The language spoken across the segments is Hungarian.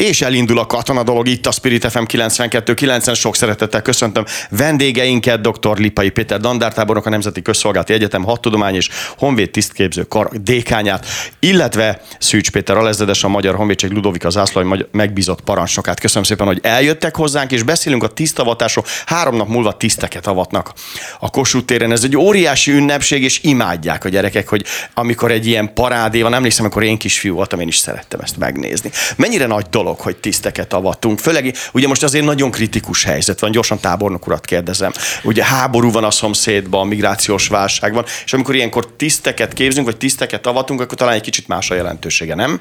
És elindul a katona dolog itt a Spirit FM 92.9-en. Sok szeretettel köszöntöm vendégeinket, dr. Lipai Péter Dandártábornok, a Nemzeti Közszolgálati Egyetem Hadtudomány és Honvéd tisztképző kar dékányát, illetve Szűcs Péter Alezredes, a Magyar Honvédség Ludovika Zászlói megbízott parancsnokát. Köszönöm szépen, hogy eljöttek hozzánk, és beszélünk a tisztavatásról. Három nap múlva tiszteket avatnak a Kossuth téren. Ez egy óriási ünnepség, és imádják a gyerekek, hogy amikor egy ilyen parádé van, emlékszem, amikor én kisfiú voltam, én is szerettem ezt megnézni. Mennyire nagy dolog, hogy tiszteket avatunk. Főleg, ugye most azért nagyon kritikus helyzet van, gyorsan tábornok urat kérdezem. Ugye háború van a szomszédban, migrációs válság van, és amikor ilyenkor tiszteket képzünk, vagy tiszteket avatunk, akkor talán egy kicsit más a jelentősége, nem?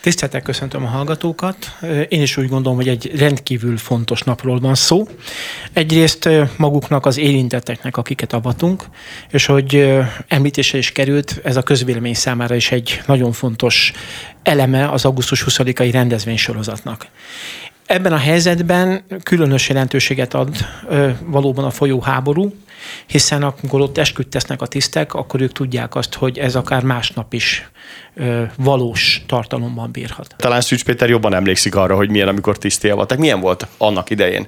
Tiszteltek köszöntöm a hallgatókat. Én is úgy gondolom, hogy egy rendkívül fontos napról van szó. Egyrészt maguknak az érintetteknek, akiket avatunk, és hogy említése is került, ez a közvélemény számára is egy nagyon fontos eleme az augusztus 20-ai rendezvénysorozatnak. Ebben a helyzetben különös jelentőséget ad valóban a folyó háború, hiszen amikor ott esküdt tesznek a tisztek, akkor ők tudják azt, hogy ez akár másnap is ö, valós tartalommal bírhat. Talán Szűcs Péter jobban emlékszik arra, hogy milyen, amikor tiszté voltak. Milyen volt annak idején?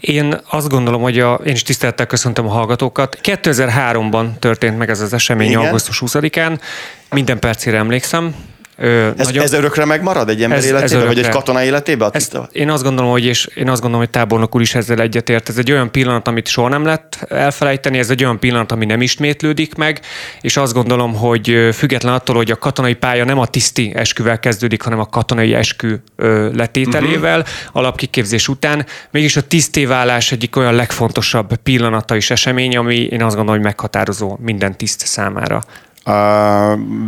Én azt gondolom, hogy a, én is tisztelettel köszöntöm a hallgatókat. 2003-ban történt meg ez az esemény, Igen? augusztus 20-án. Minden percére emlékszem Ö, ez, nagyon... ez örökre megmarad egy ember ez, életében, ez vagy egy katona életében? Ezt én azt gondolom, hogy és én azt gondolom, hogy tábornok úr is ezzel egyetért. Ez egy olyan pillanat, amit soha nem lett elfelejteni, ez egy olyan pillanat, ami nem ismétlődik meg, és azt gondolom, hogy független attól, hogy a katonai pálya nem a tiszti esküvel kezdődik, hanem a katonai eskü letételével, uh-huh. alapkiképzés után, mégis a tisztévállás egyik olyan legfontosabb pillanata és esemény, ami én azt gondolom, hogy meghatározó minden tiszt számára. Uh,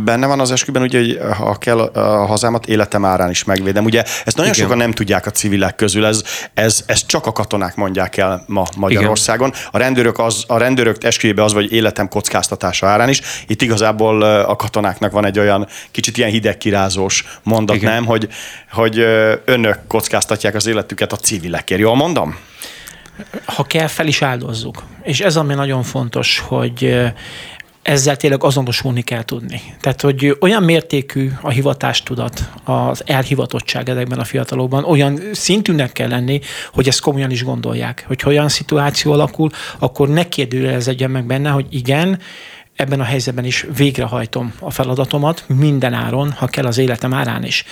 benne van az esküben, ugye, hogy ha kell a hazámat életem árán is megvédem. Ugye ezt nagyon Igen. sokan nem tudják a civilek közül, ez, ez, ez csak a katonák mondják el ma Magyarországon. Igen. A rendőrök, az, a rendőrök esküjében az, vagy életem kockáztatása árán is. Itt igazából a katonáknak van egy olyan kicsit ilyen hidegkirázós mondat, Igen. nem, hogy, hogy önök kockáztatják az életüket a civilekért. Jól mondom? Ha kell, fel is áldozzuk. És ez ami nagyon fontos, hogy ezzel tényleg azonosulni kell tudni. Tehát, hogy olyan mértékű a hivatástudat, az elhivatottság ezekben a fiatalokban, olyan szintűnek kell lenni, hogy ezt komolyan is gondolják. Hogy olyan szituáció alakul, akkor ne kérdőjelezedjen meg benne, hogy igen, ebben a helyzetben is végrehajtom a feladatomat minden áron, ha kell az életem árán is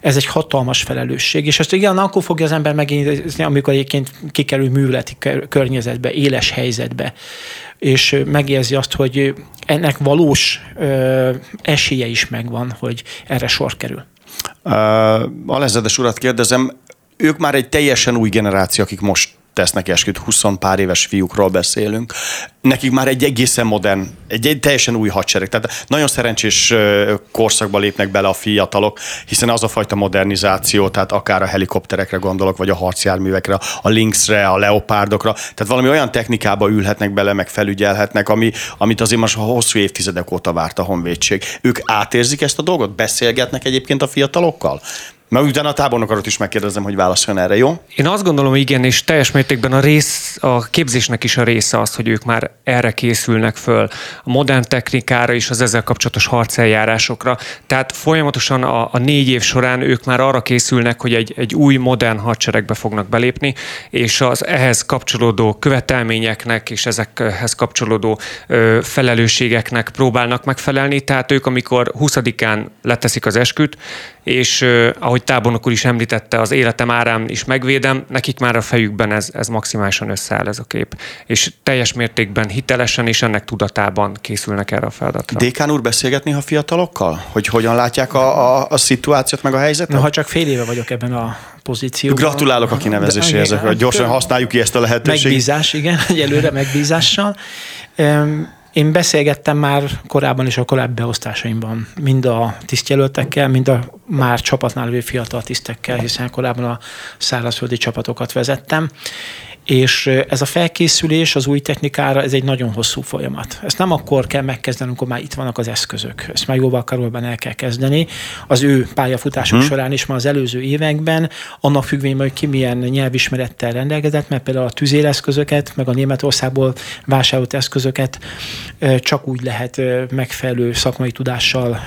ez egy hatalmas felelősség. És ezt igen, akkor fogja az ember megérzni, amikor egyébként kikerül műveleti környezetbe, éles helyzetbe, és megérzi azt, hogy ennek valós ö, esélye is megvan, hogy erre sor kerül. Uh, Alezedes urat kérdezem, ők már egy teljesen új generáció, akik most tesznek esküt, 20 pár éves fiúkról beszélünk. Nekik már egy egészen modern, egy, egy teljesen új hadsereg. Tehát nagyon szerencsés korszakba lépnek bele a fiatalok, hiszen az a fajta modernizáció, tehát akár a helikopterekre gondolok, vagy a harcjárművekre, a Lynxre, a Leopardokra, tehát valami olyan technikába ülhetnek bele, meg felügyelhetnek, ami, amit azért most hosszú évtizedek óta várt a honvédség. Ők átérzik ezt a dolgot? Beszélgetnek egyébként a fiatalokkal? Mert utána a tábornokat is megkérdezem, hogy válaszoljon erre, jó? Én azt gondolom, igen, és teljes mértékben a rész, a képzésnek is a része az, hogy ők már erre készülnek föl, a modern technikára és az ezzel kapcsolatos harceljárásokra. Tehát folyamatosan a, a négy év során ők már arra készülnek, hogy egy, egy új modern hadseregbe fognak belépni, és az ehhez kapcsolódó követelményeknek és ezekhez kapcsolódó ö, felelősségeknek próbálnak megfelelni. Tehát ők, amikor 20-án leteszik az esküt, és ahogy tábornok úr is említette, az életem árám is megvédem, nekik már a fejükben ez, ez maximálisan összeáll ez a kép. És teljes mértékben hitelesen és ennek tudatában készülnek erre a feladatra. Dékán úr beszélgetni a fiatalokkal? Hogy hogyan látják a, a, a szituációt, meg a helyzetet? Na, ha csak fél éve vagyok ebben a pozícióban. Gratulálok a kinevezéséhez, hogy gyorsan használjuk ki ezt a lehetőséget. Megbízás, igen, egyelőre megbízással. Én beszélgettem már korábban is a korábbi beosztásaimban, mind a tisztjelöltekkel, mind a már csapatnál lévő fiatal tisztekkel, hiszen korábban a szárazföldi csapatokat vezettem, És ez a felkészülés az új technikára, ez egy nagyon hosszú folyamat. Ezt nem akkor kell megkezdeni, amikor már itt vannak az eszközök. Ezt már jóval karolban el kell kezdeni. Az ő pályafutások hmm. során is már az előző években, annak függvényben, hogy ki milyen nyelvismerettel rendelkezett, mert például a tüzéreszközöket, meg a Németországból vásárolt eszközöket csak úgy lehet megfelelő szakmai tudással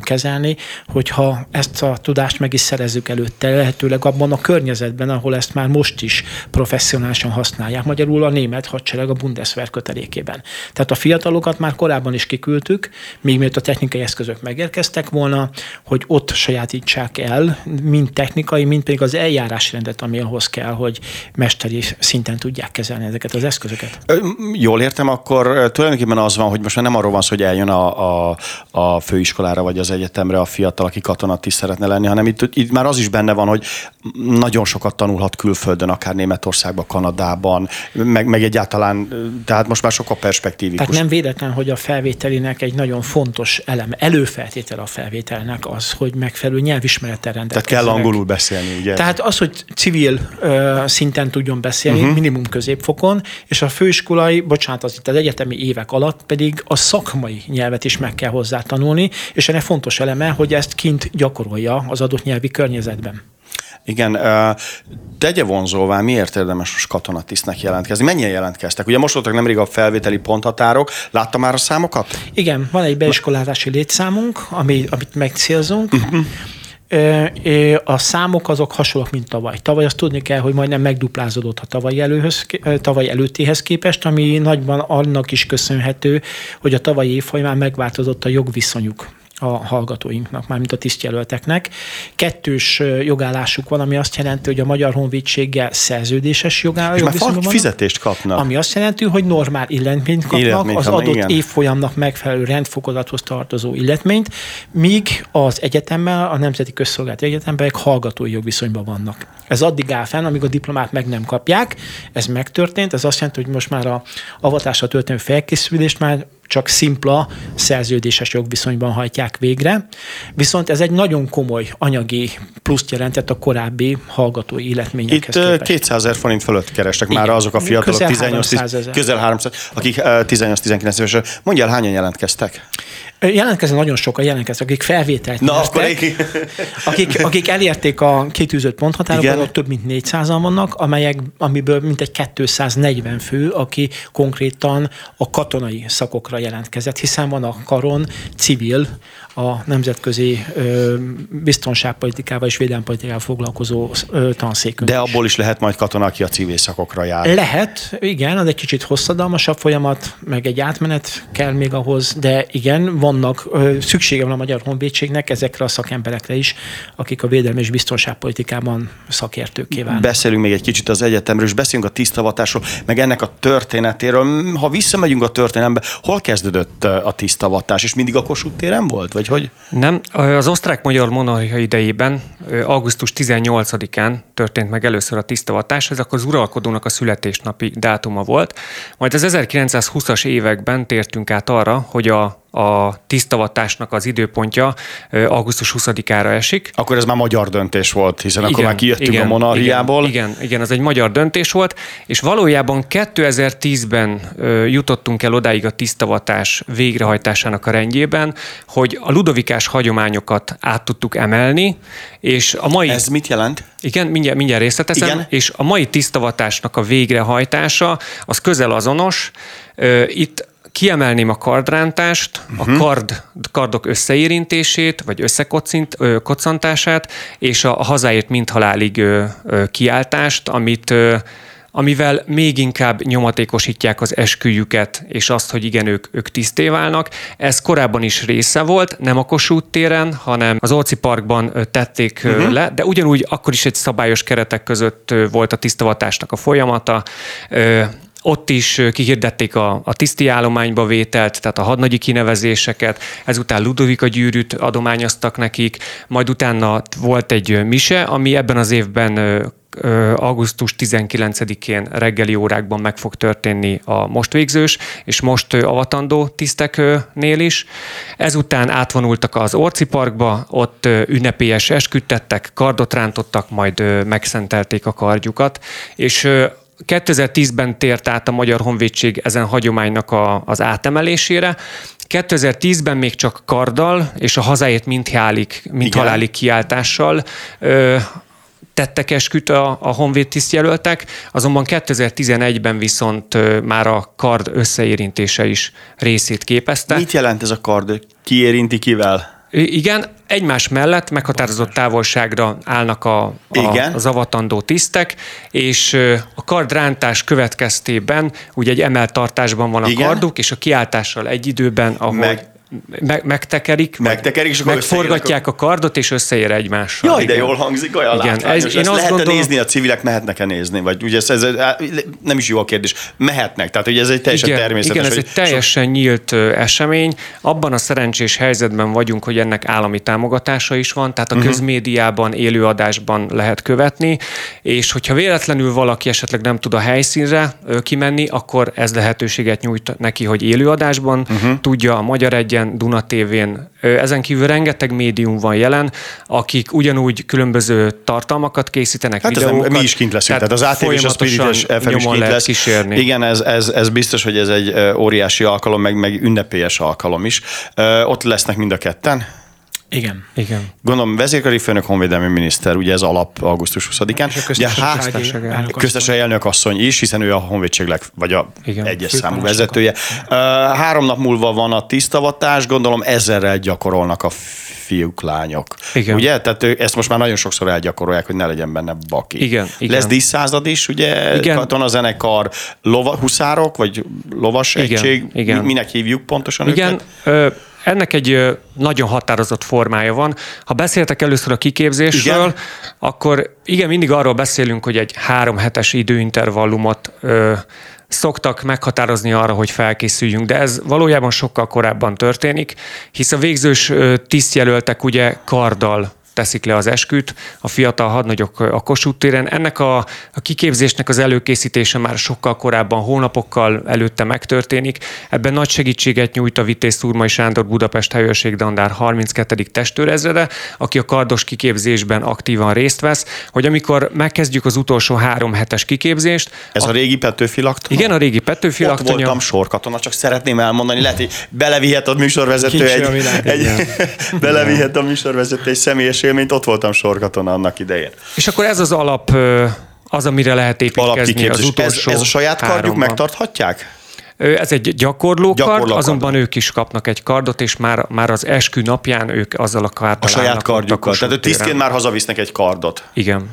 kezelni, hogyha ezt a tudást meg is szerezzük előtte, lehetőleg abban a környezetben, ahol ezt már most is professzionálisan használják, magyarul a német hadsereg a Bundeswehr kötelékében. Tehát a fiatalokat már korábban is kiküldtük, még mielőtt a technikai eszközök megérkeztek volna, hogy ott sajátítsák el, mind technikai, mind pedig az eljárásrendet, ami ahhoz kell, hogy mesteri szinten tudják kezelni ezeket az eszközöket. Jól értem, akkor tulajdonképpen az van, hogy most már nem arról van szó, hogy eljön a, a, a főiskolára vagy az egyetemre a fiatal, aki katonatiszt szeretne lenni, hanem itt, itt már az is benne van, hogy nagyon sokat tanulhat külföldön, akár Németországban, Kanadában, meg, meg egyáltalán, tehát most már sokkal perspektívikus. Tehát nem véletlen, hogy a felvételinek egy nagyon fontos elem, előfeltétel a felvételnek az, hogy megfelelő nyelvismerettel rendelkezzenek. Tehát kell angolul beszélni, ugye? Tehát az, hogy civil ö, szinten tudjon beszélni, uh-huh. minimum középfokon, és a főiskolai, bocsánat, az itt az egyetemi évek alatt pedig a szakmai nyelvet is meg kell hozzá tanulni, és ennek fontos eleme, hogy ezt kint gyakorolja az adott nyelvi környezetben. Igen, tegye vonzóvá, miért érdemes most katonatisztnek jelentkezni? Mennyien jelentkeztek? Ugye most voltak nemrég a felvételi ponthatárok, látta már a számokat? Igen, van egy beiskolázási létszámunk, ami, amit megcélzunk. Uh-huh. A számok azok hasonlók, mint tavaly. Tavaly azt tudni kell, hogy majdnem megduplázódott a tavaly, előhöz, tavaly előttéhez képest, ami nagyban annak is köszönhető, hogy a tavalyi év folyamán megváltozott a jogviszonyuk a hallgatóinknak, mármint a tisztjelölteknek. Kettős jogállásuk van, ami azt jelenti, hogy a Magyar Honvédséggel szerződéses jogállás. És már fizetést kapnak. Ami azt jelenti, hogy normál illetményt kapnak, illetményt az adott igen. évfolyamnak megfelelő rendfokozathoz tartozó illetményt, míg az egyetemmel, a Nemzeti Közszolgálati Egyetemben hallgatói jogviszonyban vannak. Ez addig áll fenn, amíg a diplomát meg nem kapják. Ez megtörtént, ez azt jelenti, hogy most már a avatásra történő felkészülést már csak szimpla szerződéses jogviszonyban hajtják végre. Viszont ez egy nagyon komoly anyagi pluszt jelentett a korábbi hallgatói életményekhez Itt képest. 200 ezer forint fölött kerestek Igen. már azok a fiatalok, közel 18, 300 közel 300, akik 18-19 éves. Mondja el, hányan jelentkeztek? Jelentkeznek nagyon sokan, jelentkeztek, akik felvételt Na, nyertek, akkor akik, akik elérték a kitűzött ponthatárokat, több mint 400-an vannak, amelyek, amiből mintegy 240 fő, aki konkrétan a katonai szakokra jelentkezett, hiszen van a karon civil, a nemzetközi ö, biztonságpolitikával és védelmpolitikával foglalkozó ö, tanszékünk. De abból is lehet majd katona, aki a civil szakokra jár. Lehet, igen, az egy kicsit hosszadalmasabb folyamat, meg egy átmenet kell még ahhoz, de igen, vannak, szüksége van a Magyar Honvédségnek ezekre a szakemberekre is, akik a védelmi és biztonságpolitikában szakértők kívánnak. Beszélünk még egy kicsit az egyetemről, és beszélünk a tisztavatásról, meg ennek a történetéről. Ha visszamegyünk a történelembe, hol kezdődött a tisztavatás, és mindig a Kossuth téren volt? Vagy hogy? Nem, az osztrák-magyar monarchia idejében, augusztus 18-án történt meg először a tisztavatás, ez akkor az uralkodónak a születésnapi dátuma volt. Majd az 1920-as években tértünk át arra, hogy a a tisztavatásnak az időpontja augusztus 20-ára esik. Akkor ez már magyar döntés volt, hiszen igen, akkor már kijöttünk igen, a monarchiából. Igen, igen, igen, az egy magyar döntés volt, és valójában 2010-ben jutottunk el odáig a tisztavatás végrehajtásának a rendjében, hogy a ludovikás hagyományokat át tudtuk emelni, és a mai... Ez mit jelent? Igen, mindjárt, mindjárt részletezem. Igen? És a mai tisztavatásnak a végrehajtása az közel azonos. Itt Kiemelném a kardrántást, uh-huh. a mhm. kard, kardok összeérintését, vagy összekocantását, és a, a hazáért halálig ö, ö, kiáltást, amit ö, amivel még inkább nyomatékosítják az esküjüket, és azt, hogy igen, ők, ők tiszté válnak. Ez korábban is része volt, nem a Kossuth téren, hanem az Orci Parkban tették uh-huh. le, de ugyanúgy akkor is egy szabályos keretek között volt a tisztavatásnak a folyamata ott is kihirdették a, a tiszti állományba vételt, tehát a hadnagyi kinevezéseket, ezután Ludovika gyűrűt adományoztak nekik, majd utána volt egy mise, ami ebben az évben augusztus 19-én reggeli órákban meg fog történni a most végzős és most avatandó tiszteknél is. Ezután átvonultak az Orci Parkba, ott ünnepélyes esküdtettek, kardot rántottak, majd megszentelték a kardjukat, és 2010-ben tért át a Magyar Honvédség ezen hagyománynak a, az átemelésére. 2010-ben még csak karddal és a hazáért mint, hálik, mint halálig kiáltással ö, tettek esküt a, a honvéd tisztjelöltek, azonban 2011-ben viszont már a kard összeérintése is részét képezte. Mit jelent ez a kard? Ki érinti kivel? Igen, egymás mellett meghatározott távolságra állnak a, a, Igen. az avatandó tisztek, és a kardrántás következtében ugye egy emelt tartásban van a Igen. karduk, és a kiáltással egy időben, ahogy Meg- meg, megtekerik, Megtekerik, és megforgatják a kardot, és összeér egymással. Jaj, de Igen. jól hangzik, olyan Igen, látványos. ez- én azt lehet gondolom- nézni, a civilek mehetnek-e nézni? Vagy ugye ez, ez, nem is jó a kérdés. Mehetnek, tehát ugye ez egy teljesen igen, természetes. Igen, ez egy teljesen nyílt ö, esemény. Abban a szerencsés helyzetben vagyunk, hogy ennek állami támogatása is van, tehát a uh-huh. közmédiában, élőadásban lehet követni, és hogyha véletlenül valaki esetleg nem tud a helyszínre kimenni, akkor ez lehetőséget nyújt neki, hogy élőadásban uh-huh. tudja a Magyar Egyen, Duna. Ö, Ezen kívül rengeteg médium van jelen, akik ugyanúgy különböző tartalmakat készítenek, Hát videókat. mi is kint leszünk, tehát, tehát az ATV és a Spirit FM is kint lesz. kísérni. Igen, ez, ez, ez biztos, hogy ez egy óriási alkalom, meg, meg ünnepélyes alkalom is. Ott lesznek mind a ketten. Igen. Igen. Gondolom, vezérkari főnök, honvédelmi miniszter, ugye ez alap augusztus 20-án. És a Ugye, há- köztársasági elnök asszony. köztársasági elnök asszony is, hiszen ő a honvédség leg, vagy a Igen. egyes számú vezetője. Ö, Három nap múlva van a tisztavatás, gondolom ezerrel gyakorolnak a fiúk, lányok. Igen. Ugye? Tehát ő- ezt most már nagyon sokszor elgyakorolják, hogy ne legyen benne baki. Igen, igen. Lesz díszszázad is, ugye? Igen. Katonazenekar, lova, huszárok, vagy lovas Igen, egység. igen. Mi- Minek hívjuk pontosan Igen, őket? ö, ennek egy nagyon határozott formája van. Ha beszéltek először a kiképzésről, Igen. akkor igen, mindig arról beszélünk, hogy egy három hetes időintervallumot ö, szoktak meghatározni arra, hogy felkészüljünk, de ez valójában sokkal korábban történik, hisz a végzős tisztjelöltek ugye karddal teszik le az esküt, a fiatal hadnagyok a Kossuth téren. Ennek a, a kiképzésnek az előkészítése már sokkal korábban, hónapokkal előtte megtörténik. Ebben nagy segítséget nyújt a Vitéz Szurmai Sándor Budapest helyőrség dandár 32. testőrezrede, aki a kardos kiképzésben aktívan részt vesz, hogy amikor megkezdjük az utolsó három hetes kiképzést, Ez a, régi Petőfi laktanya? igen, a régi Petőfi Ott laktanya, voltam sorkatona, csak szeretném elmondani, lehet, hogy belevihet a műsorvezető Kicsi egy, a világ, egy belevihet a műsorvezető egy személyes élményt, ott voltam sorkatona annak idején. és akkor ez az alap, az, amire lehet építkezni az Alapkiképzés. Ez, utolsó ez a saját kardjuk háromban. megtarthatják? Ez egy gyakorlókard, Gyakorlókard. azonban ők is kapnak egy kardot, és már, már az eskü napján ők azzal a karddal A saját kardjukkal. Tehát ő tisztként már hazavisznek egy kardot. Igen.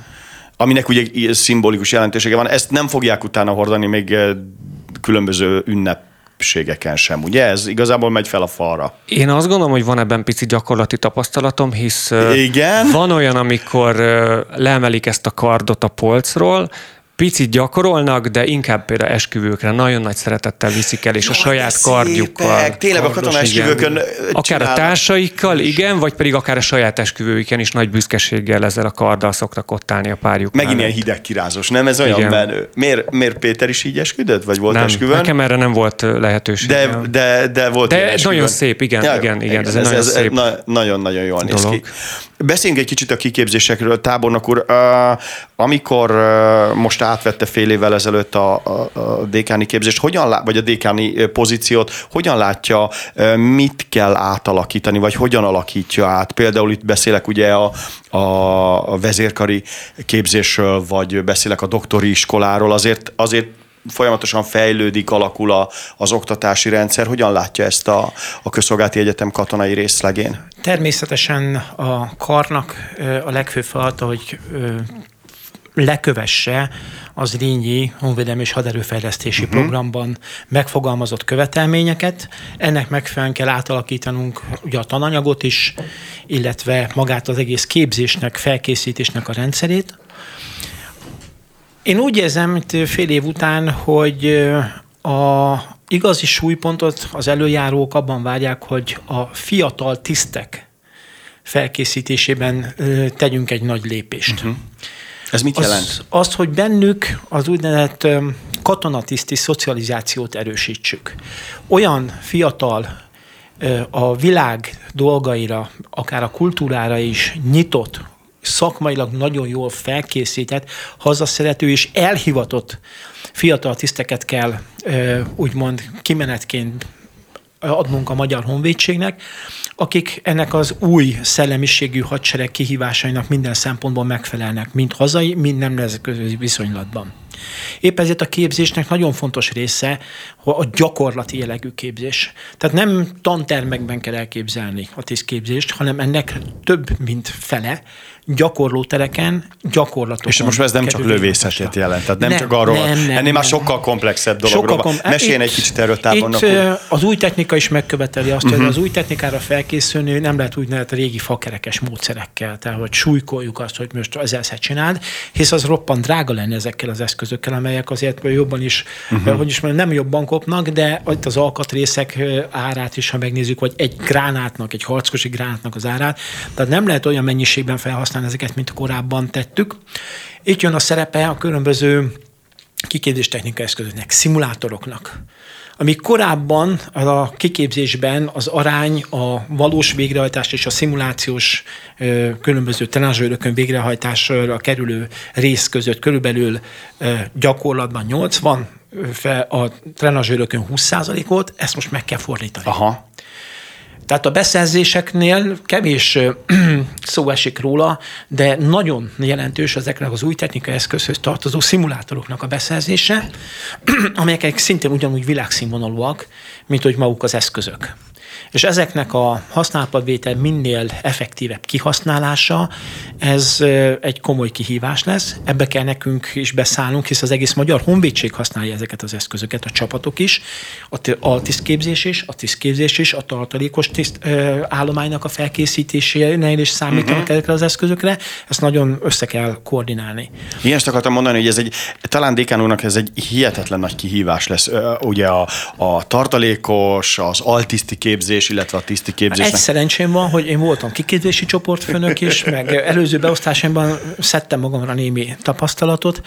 aminek ugye szimbolikus jelentősége van. Ezt nem fogják utána hordani még különböző ünnepségeken sem, ugye? Ez igazából megy fel a falra. Én azt gondolom, hogy van ebben pici gyakorlati tapasztalatom, hisz Igen? van olyan, amikor leemelik ezt a kardot a polcról, picit gyakorolnak, de inkább például esküvőkre nagyon nagy szeretettel viszik el, és a Jaj, saját de kardjukkal. szépek. Tényleg a katona esküvőkön, Akár a társaikkal, igen, vagy pedig akár a saját esküvőiken is nagy büszkeséggel ezzel a karddal szoktak ott állni a párjuk Megint mellett. ilyen hideg kirázós, nem? Ez olyan Igen. menő. Miért, miért Péter is így esküdött? Vagy volt Nem, esküvőn? nekem erre nem volt lehetőség. De, de, de volt De ez esküvőn. nagyon szép, igen, igen, igen, ez egy nagyon szép na- nagyon-nagyon jól néz dolog. ki. Beszéljünk egy kicsit a kiképzésekről, tábornok úr. Uh, amikor uh, most átvette fél évvel ezelőtt a, a, a dékáni képzést, hogyan lá- vagy a dékáni pozíciót, hogyan látja, mit kell átalakítani, vagy hogyan alakítja át? Például itt beszélek ugye a, a, vezérkari képzésről, vagy beszélek a doktori iskoláról, azért, azért folyamatosan fejlődik, alakul a, az oktatási rendszer. Hogyan látja ezt a, a Közszolgálati Egyetem katonai részlegén? Természetesen a karnak a legfőbb feladata, hogy lekövesse az Rínyi Honvédelmi és Haderőfejlesztési uh-huh. programban megfogalmazott követelményeket. Ennek megfelelően kell átalakítanunk ugye a tananyagot is, illetve magát az egész képzésnek, felkészítésnek a rendszerét. Én úgy érzem, itt fél év után, hogy a igazi súlypontot az előjárók abban várják, hogy a fiatal tisztek felkészítésében tegyünk egy nagy lépést. Uh-huh. Ez mit jelent? Az, azt, hogy bennük az úgynevezett katonatiszti szocializációt erősítsük. Olyan fiatal, a világ dolgaira, akár a kultúrára is nyitott szakmailag nagyon jól felkészített, hazaszerető és elhivatott fiatal tiszteket kell úgymond kimenetként adnunk a Magyar Honvédségnek, akik ennek az új szellemiségű hadsereg kihívásainak minden szempontból megfelelnek, mind hazai, mind nemzetközi viszonylatban. Épp ezért a képzésnek nagyon fontos része a gyakorlati jellegű képzés. Tehát nem tantermekben kell elképzelni a tisztképzést, hanem ennek több, mint fele gyakorló tereken, gyakorlatokon. És most ez nem csak lövészetét jelent, tehát nem, nem csak arról, nem, nem, ennél nem, már sokkal komplexebb dologról sokkal kom- Meséljen egy kicsit erről távolnak. Itt az új technika is megköveteli azt, uh-huh. hogy mhm. az új technikára felkészülni nem lehet úgy lehet a régi fakerekes módszerekkel, tehát hogy súlykoljuk azt, hogy most ezzel csináld, hisz az roppant drága lenne ezekkel az eszközökkel, amelyek azért jobban is, uh-huh. hogy is mondjam, nem jobban kopnak, de itt az alkatrészek árát is, ha megnézzük, vagy egy gránátnak, egy harckosi gránátnak az árát, tehát nem lehet olyan mennyiségben felhasználni használni ezeket, mint korábban tettük. Itt jön a szerepe a különböző kiképzés technika eszközöknek, szimulátoroknak. Ami korábban a kiképzésben az arány a valós végrehajtás és a szimulációs különböző trenázsőrökön végrehajtásra kerülő rész között körülbelül gyakorlatban 80, a trenazsőrökön 20% volt, ezt most meg kell fordítani. Aha. Tehát a beszerzéseknél kevés szó esik róla, de nagyon jelentős ezeknek az új technikai eszközhöz tartozó szimulátoroknak a beszerzése, amelyek szintén ugyanúgy világszínvonalúak, mint hogy maguk az eszközök. És ezeknek a használatvétel minél effektívebb kihasználása, ez egy komoly kihívás lesz. Ebbe kell nekünk is beszállnunk, hisz az egész Magyar Honvédség használja ezeket az eszközöket, a csapatok is, a tisztképzés is, a tisztképzés is, a tartalékos tiszt, állománynak a felkészítésénél is számítanak uh-huh. ezekre az eszközökre. Ezt nagyon össze kell koordinálni. Én ezt akartam mondani, hogy ez egy, talán Dékán úrnak ez egy hihetetlen nagy kihívás lesz. Ugye a, a tartalékos, az altiszti képzés, illetve a tiszti képzés. Egy szerencsém van, hogy én voltam kiképzési csoportfőnök is, meg előző beosztásomban szedtem magamra némi tapasztalatot,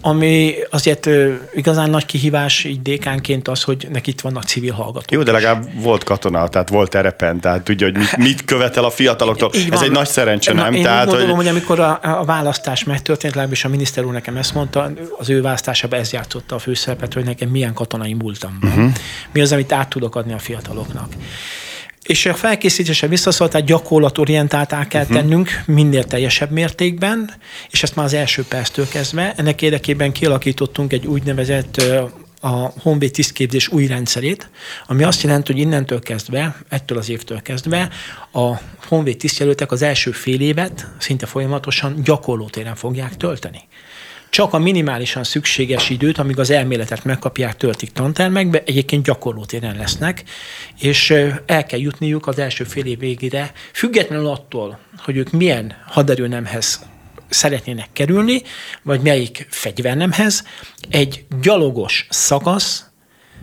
ami azért igazán nagy kihívás így dékánként az, hogy neki itt vannak civil hallgatók. Jó, de legalább volt katona, tehát volt terepen, tehát tudja, hogy mit, mit követel a fiataloktól. Ez egy nagy szerencse, Na, nem? Én tehát, gondolom, hogy... hogy amikor a, a választás megtörtént, legalábbis a miniszter úr nekem ezt mondta, az ő választásában ez játszotta a főszerepet, hogy nekem milyen katonai múltam Uh-huh. Mi az, amit át tudok adni a fiataloknak. És a felkészítésre visszaszólt, tehát gyakorlatorientáltá kell uh-huh. tennünk minél teljesebb mértékben, és ezt már az első perctől kezdve. Ennek érdekében kialakítottunk egy úgynevezett a Honvéd tisztképzés új rendszerét, ami azt jelenti, hogy innentől kezdve, ettől az évtől kezdve a Honvéd tisztjelöltek az első fél évet szinte folyamatosan gyakorlótéren fogják tölteni csak a minimálisan szükséges időt, amíg az elméletet megkapják, töltik tantermekbe, egyébként gyakorlótéren lesznek, és el kell jutniuk az első fél év végére, függetlenül attól, hogy ők milyen haderőnemhez szeretnének kerülni, vagy melyik fegyvernemhez, egy gyalogos szakasz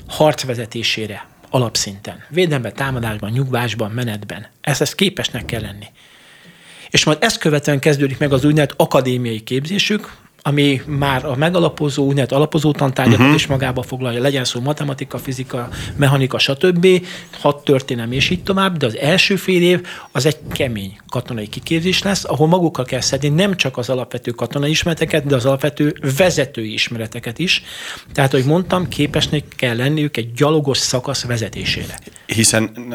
harcvezetésére alapszinten. Védelemben, támadásban, nyugvásban, menetben. Ezt, ezt képesnek kell lenni. És majd ezt követően kezdődik meg az úgynevezett akadémiai képzésük, ami már a megalapozó, úgynevezett alapozó tantárgyakat uh-huh. is magába foglalja, legyen szó matematika, fizika, mechanika, stb., hat történelem és így tovább, de az első fél év az egy kemény katonai kiképzés lesz, ahol magukkal kell szedni nem csak az alapvető katonai ismereteket, de az alapvető vezetői ismereteket is. Tehát, ahogy mondtam, képesnek kell lenniük egy gyalogos szakasz vezetésére. Hiszen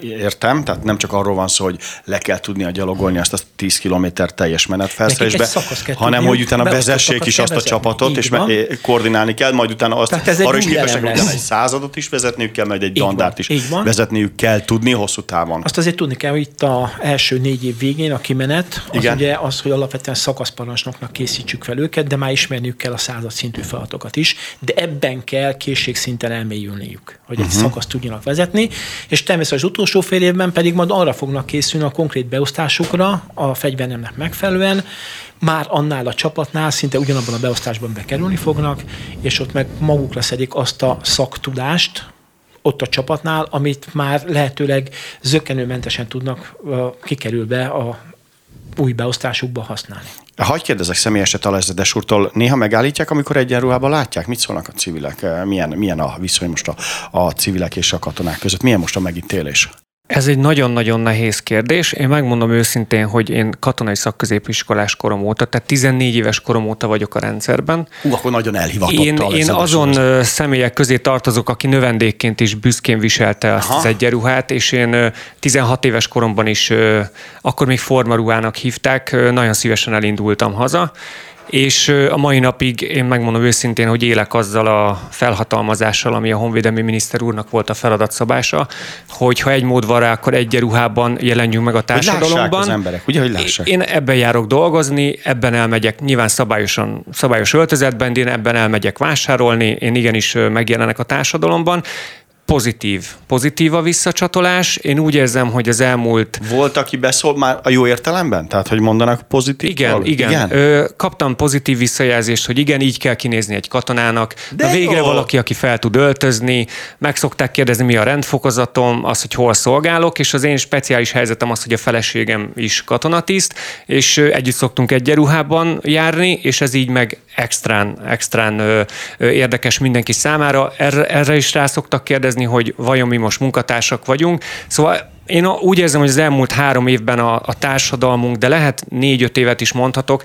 értem, tehát nem csak arról van szó, hogy le kell tudnia gyalogolni ezt a 10 km teljes menetfelszerelésbe, hanem hogy utána vezessék is azt a csapatot, és van. koordinálni kell, majd utána azt Tehát ez arra is képesek, hogy egy századot is vezetniük kell, majd egy így dandárt is vezetniük kell tudni hosszú távon. Azt azért tudni kell, hogy itt a első négy év végén a kimenet, az Igen. ugye az, hogy alapvetően szakaszparancsnoknak készítsük fel őket, de már ismerniük kell a század szintű feladatokat is, de ebben kell készségszinten elmélyülniük, hogy uh-huh. egy mhm. szakaszt tudjanak vezetni, és természetesen az utolsó fél évben pedig majd arra fognak készülni a konkrét beosztásukra a fegyvernemnek megfelelően, már annál a csapatnál szinte ugyanabban a beosztásban bekerülni fognak, és ott meg maguk leszedik azt a szaktudást, ott a csapatnál, amit már lehetőleg zökkenőmentesen tudnak kikerülve a új beosztásukba használni. Hagy kérdezek személyesen Talajzedes úrtól, néha megállítják, amikor egyenruhában látják? Mit szólnak a civilek? Milyen, milyen a viszony most a, a civilek és a katonák között? Milyen most a megítélés? Ez egy nagyon-nagyon nehéz kérdés. Én megmondom őszintén, hogy én katonai szakközépiskolás korom óta, tehát 14 éves korom óta vagyok a rendszerben. Hú, akkor nagyon elhivatott. Én, én azon személyek közé tartozok, aki növendékként is büszkén viselte azt Aha. az egyenruhát, és én 16 éves koromban is, akkor még formaruhának hívták, nagyon szívesen elindultam haza, és a mai napig én megmondom őszintén, hogy élek azzal a felhatalmazással, ami a honvédelmi miniszter úrnak volt a feladatszabása, hogy ha egy mód van rá, akkor egy ruhában jelenjünk meg a társadalomban. Hogy az emberek, ugye, hogy lássák. Én ebben járok dolgozni, ebben elmegyek, nyilván szabályosan, szabályos öltözetben, de én ebben elmegyek vásárolni, én igenis megjelenek a társadalomban, pozitív. Pozitív a visszacsatolás. Én úgy érzem, hogy az elmúlt... Volt, aki beszól már a jó értelemben? Tehát, hogy mondanak pozitív? Igen, valami? igen. igen? Ö, kaptam pozitív visszajelzést, hogy igen, így kell kinézni egy katonának. De Na végre jó. valaki, aki fel tud öltözni. Meg szokták kérdezni, mi a rendfokozatom, az, hogy hol szolgálok, és az én speciális helyzetem az, hogy a feleségem is katonatiszt, és együtt szoktunk egy ruhában járni, és ez így meg extrán, extrán ö, ö, érdekes mindenki számára. Erre, erre is rá szoktak kérdezni, hogy vajon mi most munkatársak vagyunk. Szóval én úgy érzem, hogy az elmúlt három évben a, a társadalmunk, de lehet négy-öt évet is mondhatok,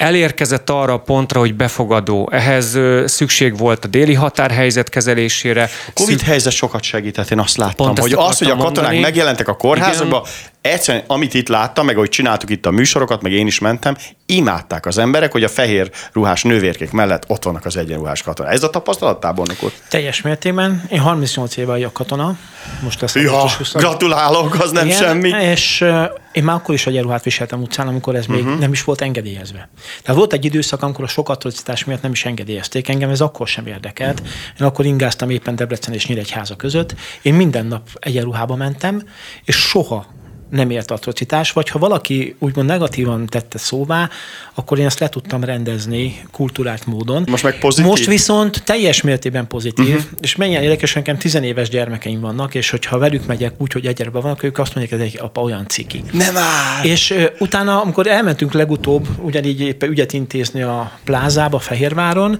elérkezett arra a pontra, hogy befogadó. Ehhez szükség volt a déli határhelyzet kezelésére. A Covid Szük... helyzet sokat segített, én azt láttam, Pont hogy az, hogy a katonák mondani. megjelentek a kórházakba, egyszerűen, amit itt láttam, meg ahogy csináltuk itt a műsorokat, meg én is mentem, imádták az emberek, hogy a fehér ruhás nővérkék mellett ott vannak az egyenruhás katonák. Ez a tapasztalat tábornok Teljes mértékben. Én 38 éve vagyok katona. Most lesz ja, gratulálok, az nem Igen, semmi. És uh, én már akkor is egyenruhát viseltem utcán, amikor ez még uh-huh. nem is volt engedélyezve. Tehát volt egy időszak, amikor a sok atrocitás miatt nem is engedélyezték engem, ez akkor sem érdekelt. Én akkor ingáztam éppen Debrecen és Nyíregyháza között. Én minden nap egyenruhába mentem, és soha nem ért atrocitás, vagy ha valaki úgymond negatívan tette szóvá, akkor én ezt le tudtam rendezni kulturált módon. Most meg pozitív? Most viszont teljes mértékben pozitív, uh-huh. és mennyien érdekes, nekem tizenéves gyermekeim vannak, és hogyha velük megyek úgy, hogy egyerbe vannak, ők azt mondják, hogy egy apa olyan ciki. Nem áll! És uh, utána, amikor elmentünk legutóbb, ugyanígy éppen ügyet intézni a plázába, Fehérváron,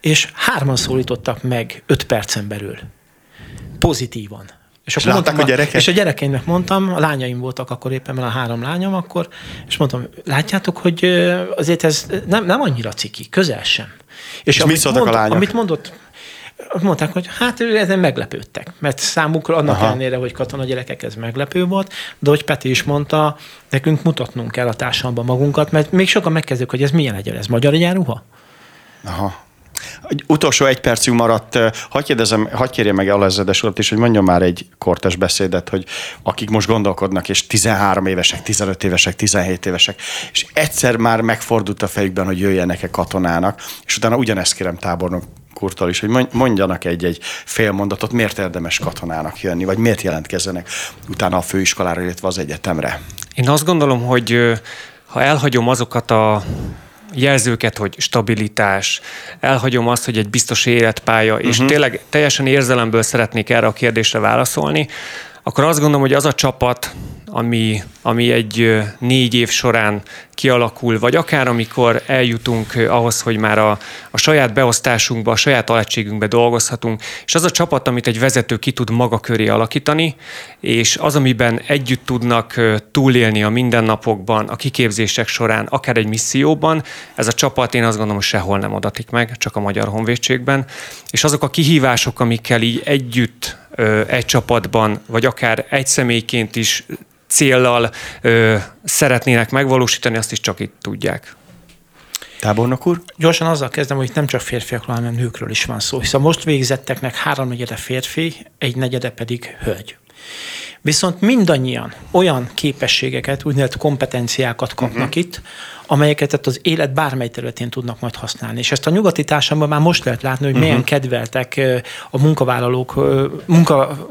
és hárman szólítottak meg öt percen belül. Pozitívan és, és akkor mondtam, a gyerekek? És a gyerekeimnek mondtam, a lányaim voltak akkor éppen, a három lányom akkor, és mondtam, látjátok, hogy azért ez nem, nem annyira ciki, közel sem. És, és mit szóltak mond, a lányok? Amit mondott, mondták, hogy hát ezen meglepődtek, mert számukra annak Aha. ellenére, hogy katona gyerekek, ez meglepő volt, de hogy Peti is mondta, nekünk mutatnunk kell a társadalomban magunkat, mert még sokan megkezdők, hogy ez milyen legyen, ez magyar egyenruha? Aha. Utolsó egy percünk maradt. Hagyj, kérdezem, hagyj kérje meg Alezedes urat is, hogy mondjon már egy kortes beszédet, hogy akik most gondolkodnak, és 13 évesek, 15 évesek, 17 évesek, és egyszer már megfordult a fejükben, hogy jöjjenek-e katonának, és utána ugyanezt kérem tábornok kurtól is, hogy mondjanak egy-egy fél mondatot, miért érdemes katonának jönni, vagy miért jelentkezzenek utána a főiskolára, illetve az egyetemre. Én azt gondolom, hogy ha elhagyom azokat a jelzőket, hogy stabilitás, elhagyom azt, hogy egy biztos életpálya, uh-huh. és mhm. tényleg teljesen érzelemből szeretnék erre a kérdésre válaszolni, akkor azt gondolom, hogy az a csapat, ami, ami egy négy év során kialakul, vagy akár amikor eljutunk ahhoz, hogy már a, a saját beosztásunkba, a saját alegységünkbe dolgozhatunk, és az a csapat, amit egy vezető ki tud maga köré alakítani, és az, amiben együtt tudnak túlélni a mindennapokban, a kiképzések során, akár egy misszióban, ez a csapat én azt gondolom, sehol nem adatik meg, csak a Magyar Honvédségben, és azok a kihívások, amikkel így együtt egy csapatban, vagy akár egy személyként is céllal ö, szeretnének megvalósítani, azt is csak itt tudják. Tábornok úr? Gyorsan azzal kezdem, hogy itt nem csak férfiakról, hanem nőkről is van szó. Hiszen most végzetteknek háromnegyede férfi, egy negyede pedig hölgy. Viszont mindannyian olyan képességeket, úgynevezett kompetenciákat kapnak uh-huh. itt, amelyeket az élet bármely területén tudnak majd használni. És ezt a nyugati társadalomban már most lehet látni, hogy uh-huh. milyen kedveltek a munkavállalók, munka,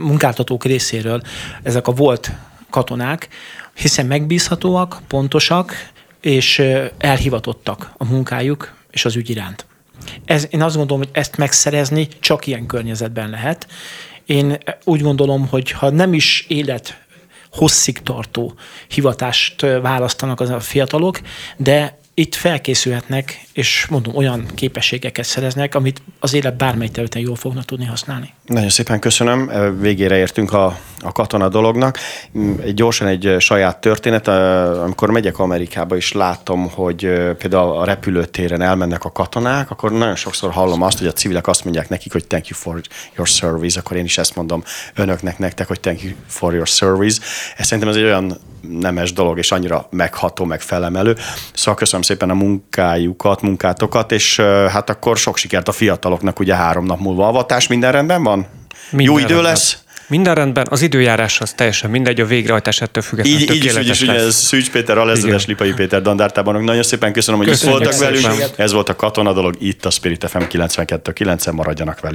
munkáltatók részéről ezek a volt katonák, hiszen megbízhatóak, pontosak, és elhivatottak a munkájuk és az ügy iránt. Ez, én azt gondolom, hogy ezt megszerezni csak ilyen környezetben lehet. Én úgy gondolom, hogy ha nem is élet hosszig tartó hivatást választanak az a fiatalok, de itt felkészülhetnek, és mondom, olyan képességeket szereznek, amit az élet bármely területen jól fognak tudni használni. Nagyon szépen köszönöm. Végére értünk a, a katona dolognak. Egy gyorsan egy saját történet. Amikor megyek Amerikába, és látom, hogy például a repülőtéren elmennek a katonák, akkor nagyon sokszor hallom azt, hogy a civilek azt mondják nekik, hogy thank you for your service, akkor én is ezt mondom önöknek, nektek, hogy thank you for your service. Ez szerintem ez egy olyan nemes dolog, és annyira megható, meg felemelő. Szóval köszönöm szépen a munkájukat, munkátokat, és hát akkor sok sikert a fiataloknak, ugye három nap múlva avatás, minden rendben van? Minden Jó idő rendben. lesz? Minden rendben, az időjárás az teljesen mindegy, a végrehajtás ettől függetlenül így, így is, így is, ugye Szűcs Péter, Alezedes, Lipai Péter Dandártában. Nagyon szépen köszönöm, hogy Köszönjük itt voltak velünk. Ez volt a Katona dolog, itt a Spirit FM 92.9-en maradjanak velünk.